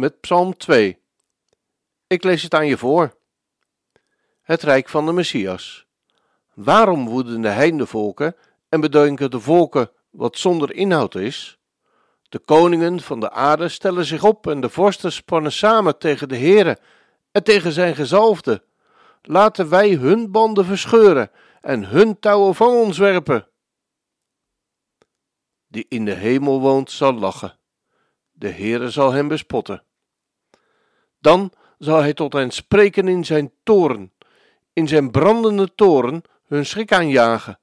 met Psalm 2. Ik lees het aan je voor. Het Rijk van de Messias. Waarom woeden de heidenvolken en bedenken de volken wat zonder inhoud is? De koningen van de aarde stellen zich op en de vorsten spannen samen tegen de Heere en tegen zijn gezalfde. Laten wij hun banden verscheuren en hun touwen van ons werpen. Die in de hemel woont zal lachen. De Heere zal hem bespotten. Dan zal hij tot hen spreken in zijn toren, in zijn brandende toren hun schrik aanjagen.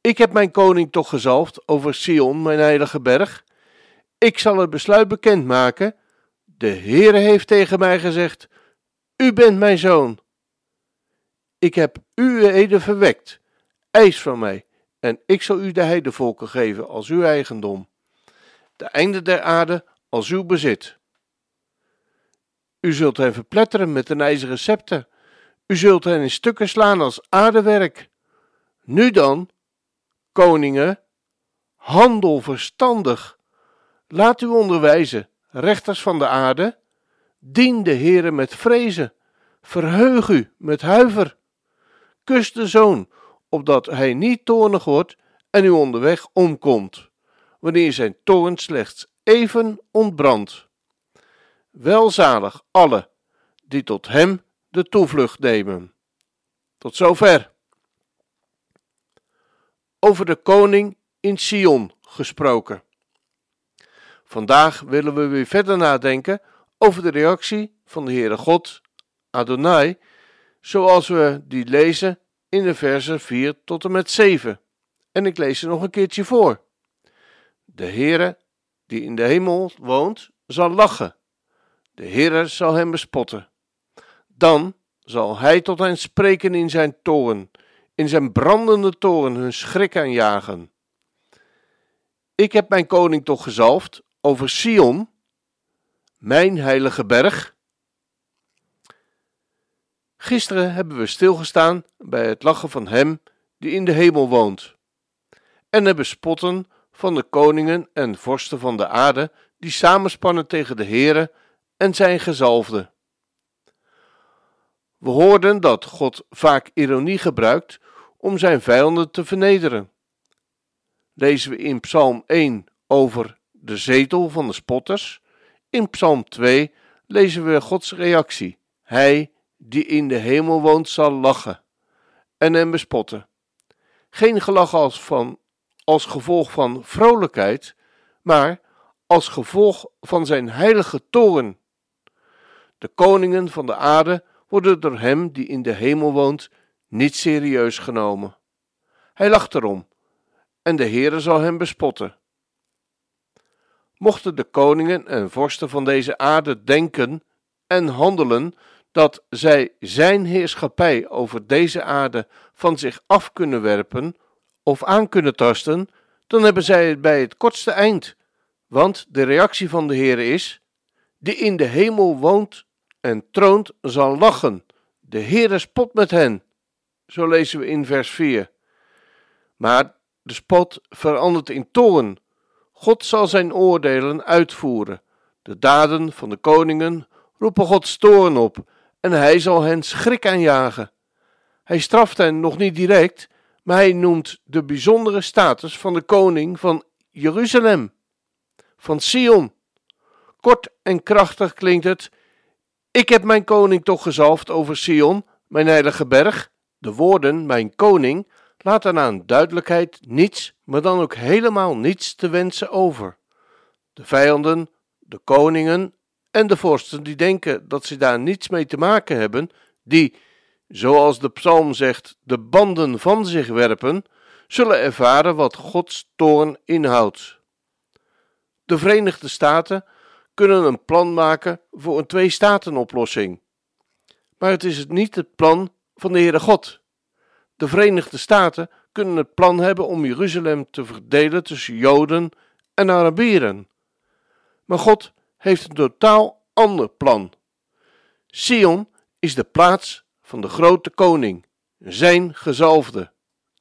Ik heb mijn koning toch gezalfd over Sion, mijn heilige berg. Ik zal het besluit bekendmaken. De Heere heeft tegen mij gezegd: U bent mijn zoon. Ik heb u heden verwekt. Eis van mij, en ik zal u de heidevolken geven als uw eigendom. De einde der aarde als uw bezit. U zult hen verpletteren met een ijzeren scepter. U zult hen in stukken slaan als aardewerk. Nu dan, koningen, handel verstandig. Laat u onderwijzen, rechters van de aarde. Dien de Heere met vrezen. Verheug u met huiver. Kus de zoon, opdat hij niet toornig wordt en u onderweg omkomt, wanneer zijn toorn slechts even ontbrandt. Welzalig alle die tot hem de toevlucht nemen. Tot zover. Over de koning in Sion gesproken. Vandaag willen we weer verder nadenken over de reactie van de Heere God, Adonai, zoals we die lezen in de versen 4 tot en met 7. En ik lees ze nog een keertje voor. De Heere die in de hemel woont, zal lachen. De Heere zal hem bespotten. Dan zal hij tot hen spreken in zijn toren, in zijn brandende toren hun schrik aanjagen. Ik heb mijn koning toch gezalfd over Sion, mijn heilige berg. Gisteren hebben we stilgestaan bij het lachen van hem die in de hemel woont, en het bespotten van de koningen en vorsten van de aarde die samenspannen tegen de Heere en zijn gezalfde. We hoorden dat God vaak ironie gebruikt om zijn vijanden te vernederen. Lezen we in Psalm 1 over de zetel van de spotters. In Psalm 2 lezen we Gods reactie. Hij die in de hemel woont zal lachen en hem bespotten. Geen gelach als, van, als gevolg van vrolijkheid, maar als gevolg van zijn heilige toorn. De koningen van de aarde worden door hem die in de hemel woont niet serieus genomen. Hij lacht erom, en de Heere zal hem bespotten. Mochten de koningen en vorsten van deze aarde denken en handelen dat zij zijn heerschappij over deze aarde van zich af kunnen werpen of aan kunnen tasten, dan hebben zij het bij het kortste eind, want de reactie van de Heer is: die in de hemel woont en troont, zal lachen. De Heere spot met hen. Zo lezen we in vers 4. Maar de spot verandert in toorn. God zal zijn oordelen uitvoeren. De daden van de koningen roepen Gods toorn op en hij zal hen schrik aanjagen. Hij straft hen nog niet direct, maar hij noemt de bijzondere status van de koning van Jeruzalem, van Sion. Kort en krachtig klinkt het: Ik heb mijn koning toch gezalfd over Sion, mijn heilige berg. De woorden, mijn koning, laten aan duidelijkheid niets, maar dan ook helemaal niets te wensen over. De vijanden, de koningen en de vorsten die denken dat ze daar niets mee te maken hebben, die, zoals de psalm zegt, de banden van zich werpen, zullen ervaren wat Gods toorn inhoudt. De Verenigde Staten kunnen een plan maken voor een twee-staten-oplossing. Maar het is niet het plan van de Heere God. De Verenigde Staten kunnen het plan hebben om Jeruzalem te verdelen tussen Joden en Arabieren. Maar God heeft een totaal ander plan. Sion is de plaats van de grote koning, zijn gezalfde.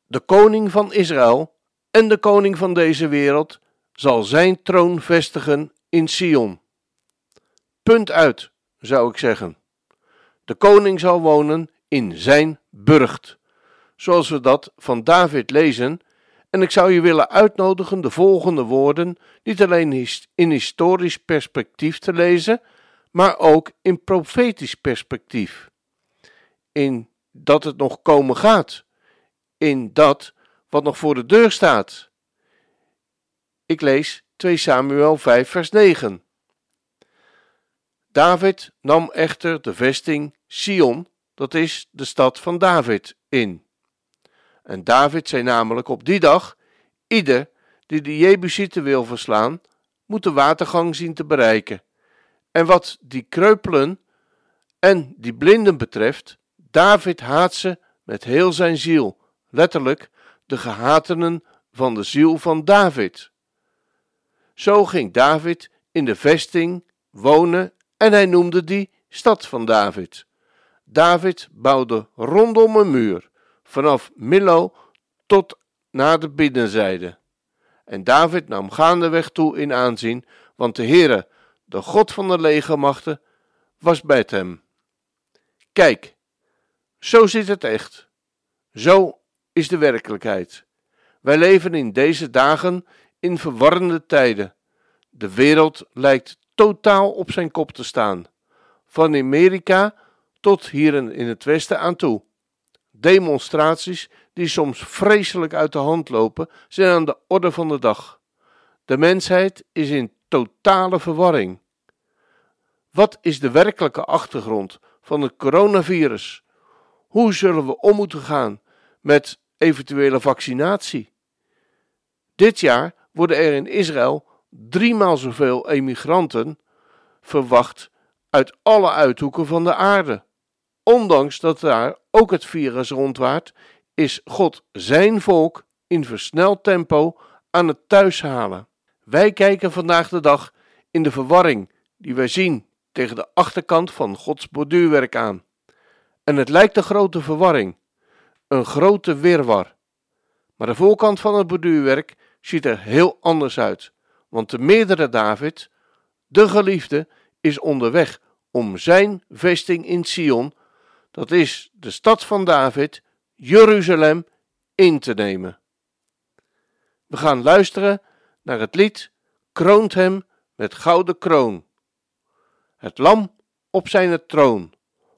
De koning van Israël en de koning van deze wereld zal zijn troon vestigen in Sion. Punt uit, zou ik zeggen. De koning zal wonen in zijn burcht, zoals we dat van David lezen. En ik zou je willen uitnodigen de volgende woorden niet alleen in historisch perspectief te lezen, maar ook in profetisch perspectief. In dat het nog komen gaat, in dat wat nog voor de deur staat. Ik lees 2 Samuel 5, vers 9. David nam echter de vesting Sion, dat is de stad van David, in. En David zei namelijk op die dag: Ieder die de Jebusieten wil verslaan, moet de watergang zien te bereiken. En wat die kreupelen en die blinden betreft, David haat ze met heel zijn ziel, letterlijk de gehatenen van de ziel van David. Zo ging David in de vesting wonen en hij noemde die stad van David. David bouwde rondom een muur, vanaf Millo tot naar de binnenzijde. En David nam gaandeweg toe in aanzien, want de Heere, de God van de legermachten, was bij hem. Kijk, zo zit het echt. Zo is de werkelijkheid. Wij leven in deze dagen in verwarrende tijden. De wereld lijkt totaal op zijn kop te staan. Van Amerika tot hier in het Westen aan toe. Demonstraties die soms vreselijk uit de hand lopen, zijn aan de orde van de dag. De mensheid is in totale verwarring. Wat is de werkelijke achtergrond van het coronavirus? Hoe zullen we om moeten gaan met eventuele vaccinatie? Dit jaar worden er in Israël driemaal zoveel emigranten verwacht uit alle uithoeken van de aarde. Ondanks dat daar ook het virus rondwaart, is God zijn volk in versneld tempo aan het thuishalen. Wij kijken vandaag de dag in de verwarring die wij zien tegen de achterkant van Gods borduurwerk aan. En het lijkt een grote verwarring, een grote wirwar. Maar de voorkant van het borduurwerk ziet er heel anders uit, want de meerdere David, de geliefde, is onderweg om zijn vesting in Sion, dat is de stad van David, Jeruzalem, in te nemen. We gaan luisteren naar het lied Kroont hem met gouden kroon. Het lam op zijn troon.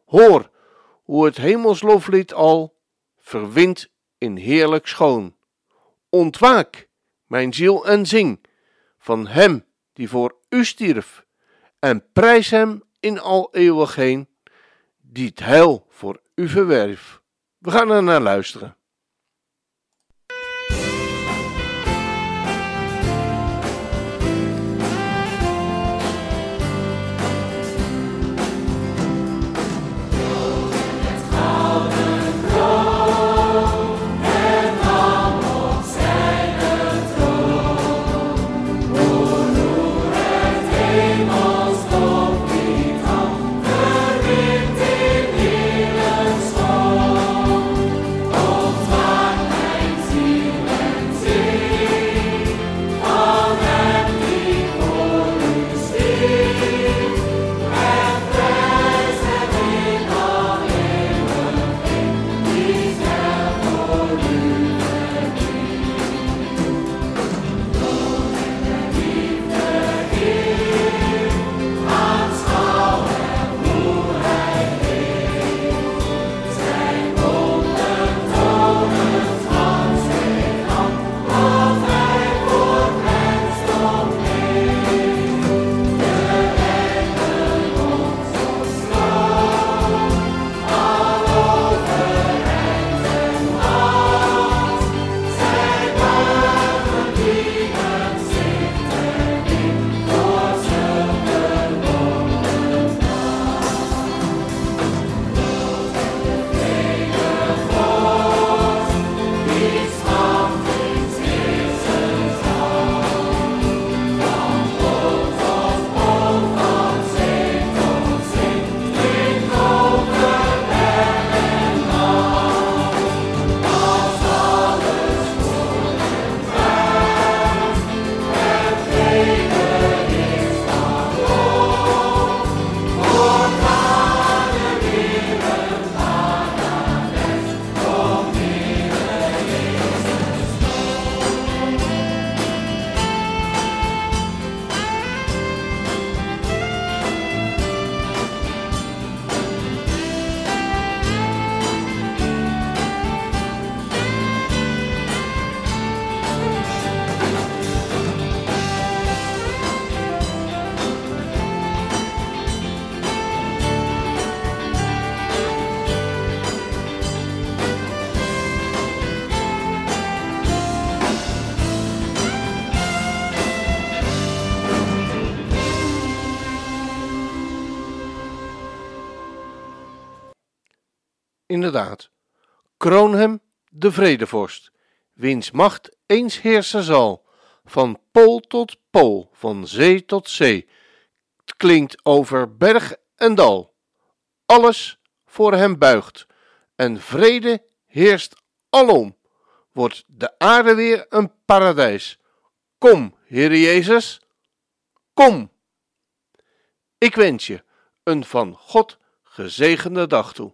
Hoor hoe het hemelsloflied al verwint in heerlijk schoon. Ontwaak, mijn ziel, en zing van hem die voor u stierf, en prijs hem in al eeuwig heen, die het heil voor u verwerf. We gaan er naar luisteren. Inderdaad. Kroon hem de vredevorst, wiens macht eens heersen zal, van pool tot pool, van zee tot zee. Het klinkt over berg en dal. Alles voor hem buigt en vrede heerst alom. Wordt de aarde weer een paradijs. Kom, Heer Jezus, kom. Ik wens je een van God gezegende dag toe.